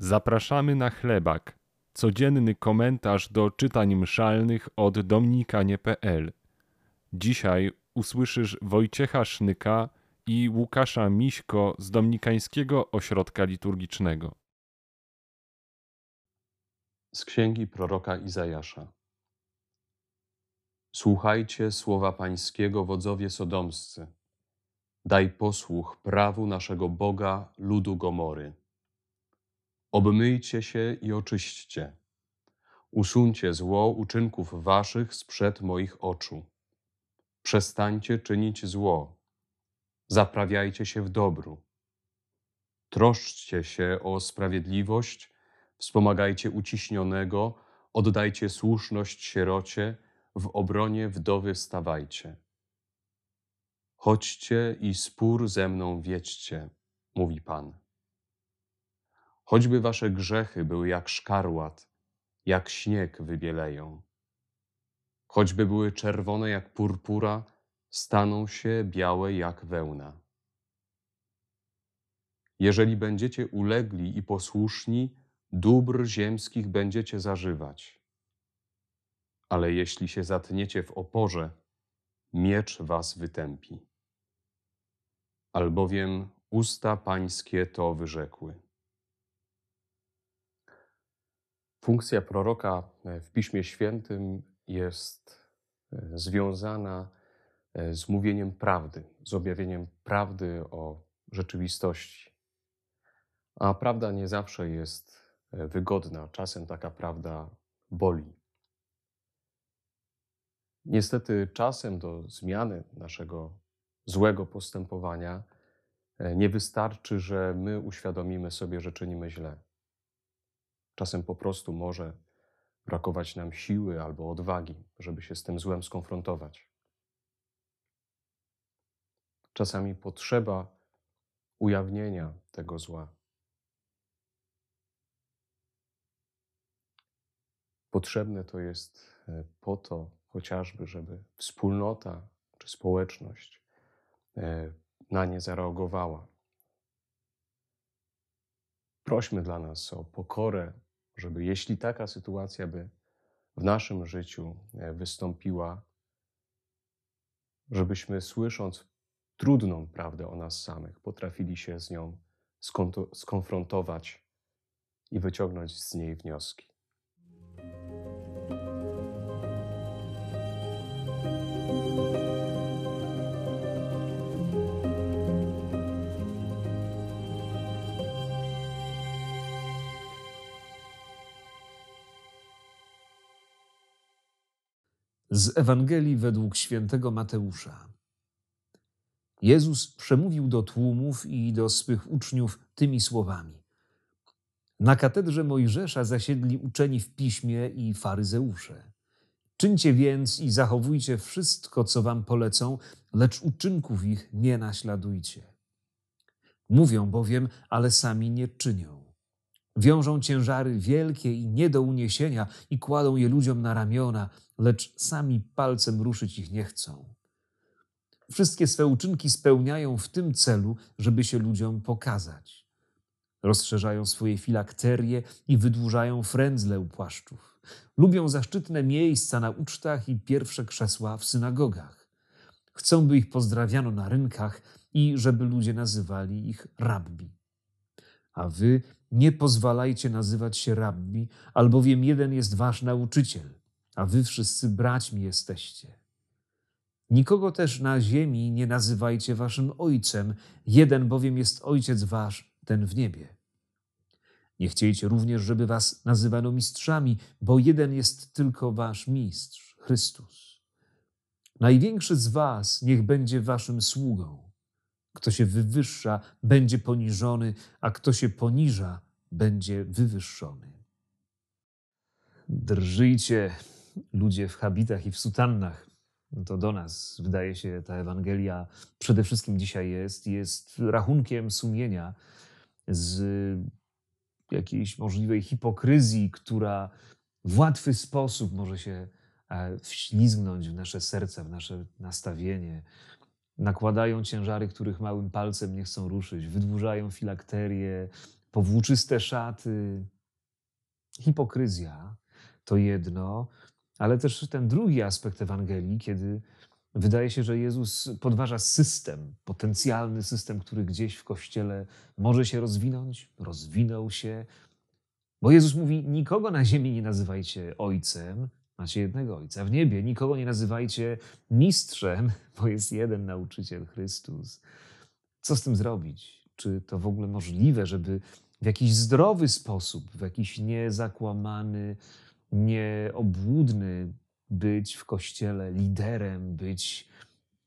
Zapraszamy na chlebak. Codzienny komentarz do czytań mszalnych od dominikanie.pl. Dzisiaj usłyszysz Wojciecha Sznyka i Łukasza Miśko z Dominikańskiego Ośrodka Liturgicznego. Z księgi proroka Izajasza. Słuchajcie słowa Pańskiego, wodzowie sodomscy. Daj posłuch prawu naszego Boga, ludu Gomory. Obmyjcie się i oczyśćcie. Usuńcie zło uczynków waszych sprzed moich oczu. Przestańcie czynić zło. Zaprawiajcie się w dobru. Troszczcie się o sprawiedliwość, wspomagajcie uciśnionego, oddajcie słuszność sierocie, w obronie wdowy stawajcie. Chodźcie i spór ze mną wiedźcie, mówi Pan. Choćby wasze grzechy były jak szkarłat, jak śnieg wybieleją. Choćby były czerwone jak purpura, staną się białe jak wełna. Jeżeli będziecie ulegli i posłuszni, dóbr ziemskich będziecie zażywać. Ale jeśli się zatniecie w oporze, miecz was wytępi. Albowiem usta pańskie to wyrzekły. Funkcja proroka e, w Piśmie Świętym jest e, związana e, z mówieniem prawdy, z objawieniem prawdy o rzeczywistości. A prawda nie zawsze jest wygodna, czasem taka prawda boli. Niestety, czasem do zmiany naszego złego postępowania nie wystarczy, że my uświadomimy sobie, że czynimy źle. Czasem po prostu może brakować nam siły albo odwagi, żeby się z tym złem skonfrontować. Czasami potrzeba ujawnienia tego zła. Potrzebne to jest e, po to chociażby, żeby wspólnota czy społeczność e, na nie zareagowała. Prośmy dla nas o pokorę żeby jeśli taka sytuacja by w naszym życiu e, wystąpiła, żebyśmy słysząc trudną prawdę o nas samych, potrafili się z nią skonfrontować i wyciągnąć z niej wnioski. Z Ewangelii według świętego Mateusza. Jezus przemówił do tłumów i do swych uczniów tymi słowami. Na katedrze Mojżesza zasiedli uczeni w piśmie i faryzeusze. Czyńcie więc i zachowujcie wszystko, co wam polecą, lecz uczynków ich nie naśladujcie. Mówią bowiem, ale sami nie czynią. Wiążą ciężary wielkie i nie do uniesienia i kładą je ludziom na ramiona, lecz sami palcem ruszyć ich nie chcą. Wszystkie swe uczynki spełniają w tym celu, żeby się ludziom pokazać. Rozszerzają swoje filakterie i wydłużają frędzle u płaszczów. Lubią zaszczytne miejsca na ucztach i pierwsze krzesła w synagogach. Chcą, by ich pozdrawiano na rynkach i żeby ludzie nazywali ich rabbi. A wy nie pozwalajcie nazywać się rabbi, albowiem jeden jest wasz nauczyciel, a wy wszyscy braćmi jesteście. Nikogo też na ziemi nie nazywajcie waszym ojcem, jeden bowiem jest ojciec wasz, ten w niebie. Nie chciejcie również, żeby was nazywano mistrzami, bo jeden jest tylko wasz mistrz, Chrystus. Największy z was niech będzie waszym sługą. Kto się wywyższa, będzie poniżony, a kto się poniża, będzie wywyższony. Drżyjcie, ludzie w habitach i w sutannach. To do nas, wydaje się, ta Ewangelia przede wszystkim dzisiaj jest. Jest rachunkiem sumienia z jakiejś możliwej hipokryzji, która w łatwy sposób może się e, wślizgnąć w nasze serce, w nasze nastawienie, nakładają ciężary, których małym palcem nie chcą ruszyć, wydłużają filakterię, powłóczyste szaty. Hipokryzja to jedno, ale też ten drugi aspekt Ewangelii, kiedy wydaje się, że Jezus podważa system, potencjalny system, który gdzieś w kościele może się rozwinąć, rozwinął się. Bo Jezus mówi: Nikogo na ziemi nie nazywajcie ojcem, macie jednego ojca. W niebie nikogo nie nazywajcie mistrzem, bo jest jeden nauczyciel Chrystus. Co z tym zrobić? Czy to w ogóle możliwe, żeby w jakiś zdrowy sposób, w jakiś niezakłamany, nieobłudny być w kościele liderem, być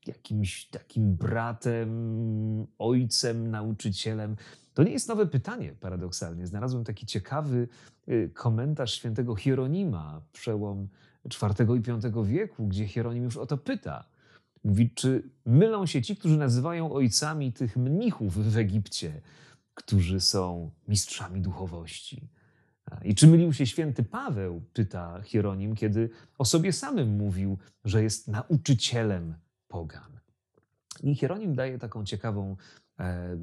jakimś takim bratem, ojcem, nauczycielem. To nie jest nowe pytanie, paradoksalnie. Znalazłem taki ciekawy y, komentarz świętego Hieronima, przełom IV i V wieku, gdzie Hieronim już o to pyta. Mówi, czy mylą się ci, którzy nazywają ojcami tych mnichów w Egipcie, którzy są mistrzami duchowości? I czy mylił się święty Paweł, pyta Hieronim, kiedy o sobie samym mówił, że jest nauczycielem pogan. I Hieronim daje taką ciekawą e,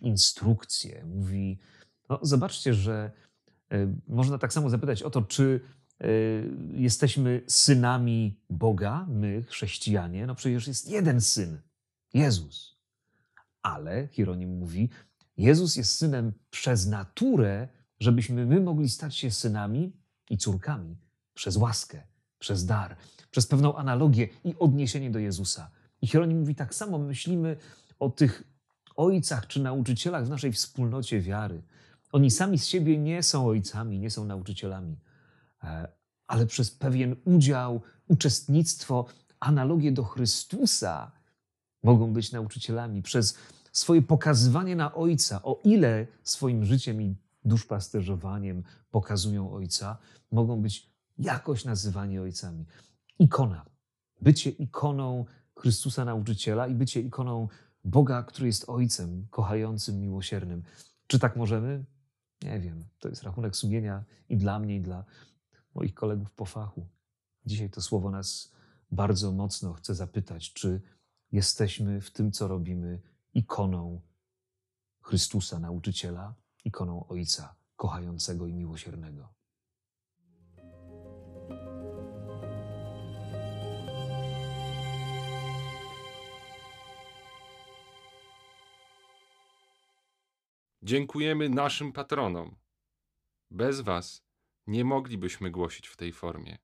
instrukcję. Mówi, no zobaczcie, że e, można tak samo zapytać o to, czy e, jesteśmy synami Boga, my, chrześcijanie. No przecież jest jeden syn, Jezus. Ale, Hieronim mówi, Jezus jest synem przez naturę, żebyśmy my mogli stać się synami i córkami przez łaskę, przez dar, przez pewną analogię i odniesienie do Jezusa. I Hieronim mówi, tak samo myślimy o tych ojcach czy nauczycielach w naszej wspólnocie wiary. Oni sami z siebie nie są ojcami, nie są nauczycielami, e, ale przez pewien udział, uczestnictwo, analogię do Chrystusa mogą być nauczycielami. Przez swoje pokazywanie na Ojca, o ile swoim życiem i duszpasterzowaniem pokazują Ojca, mogą być jakoś nazywani ojcami. Ikona. Bycie ikoną Chrystusa nauczyciela i bycie ikoną Boga, który jest Ojcem, kochającym, miłosiernym. Czy tak możemy? Nie wiem. To jest rachunek sumienia i dla mnie, i dla moich kolegów po fachu. Dzisiaj to słowo nas bardzo mocno chce zapytać, czy jesteśmy w tym, co robimy, ikoną Chrystusa nauczyciela, ikoną Ojca kochającego i miłosiernego. Dziękujemy naszym patronom. Bez Was nie moglibyśmy głosić w tej formie.